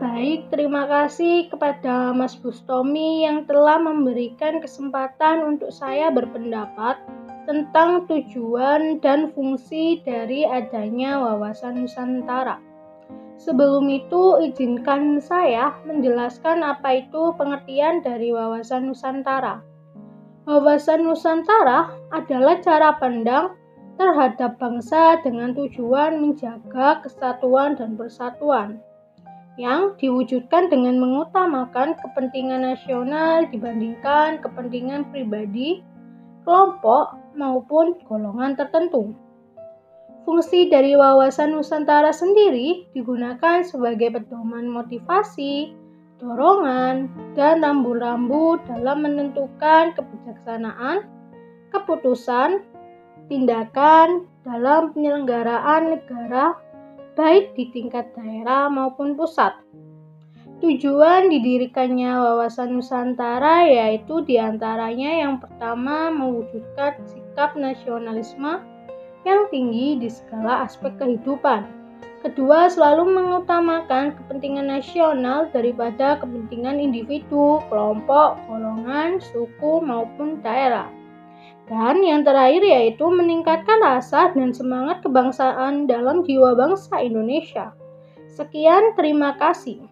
baik, terima kasih kepada Mas Bustomi yang telah memberikan kesempatan untuk saya berpendapat tentang tujuan dan fungsi dari adanya wawasan Nusantara. Sebelum itu, izinkan saya menjelaskan apa itu pengertian dari wawasan Nusantara. Wawasan Nusantara adalah cara pandang terhadap bangsa dengan tujuan menjaga kesatuan dan persatuan yang diwujudkan dengan mengutamakan kepentingan nasional dibandingkan kepentingan pribadi, kelompok, maupun golongan tertentu. Fungsi dari wawasan Nusantara sendiri digunakan sebagai pedoman motivasi, dorongan, dan rambu-rambu dalam menentukan kebijaksanaan, keputusan, tindakan dalam penyelenggaraan negara baik di tingkat daerah maupun pusat. Tujuan didirikannya wawasan Nusantara yaitu di antaranya yang pertama mewujudkan sikap nasionalisme yang tinggi di segala aspek kehidupan. Kedua, selalu mengutamakan kepentingan nasional daripada kepentingan individu, kelompok, golongan, suku, maupun daerah. Dan yang terakhir yaitu meningkatkan rasa dan semangat kebangsaan dalam jiwa bangsa Indonesia. Sekian, terima kasih.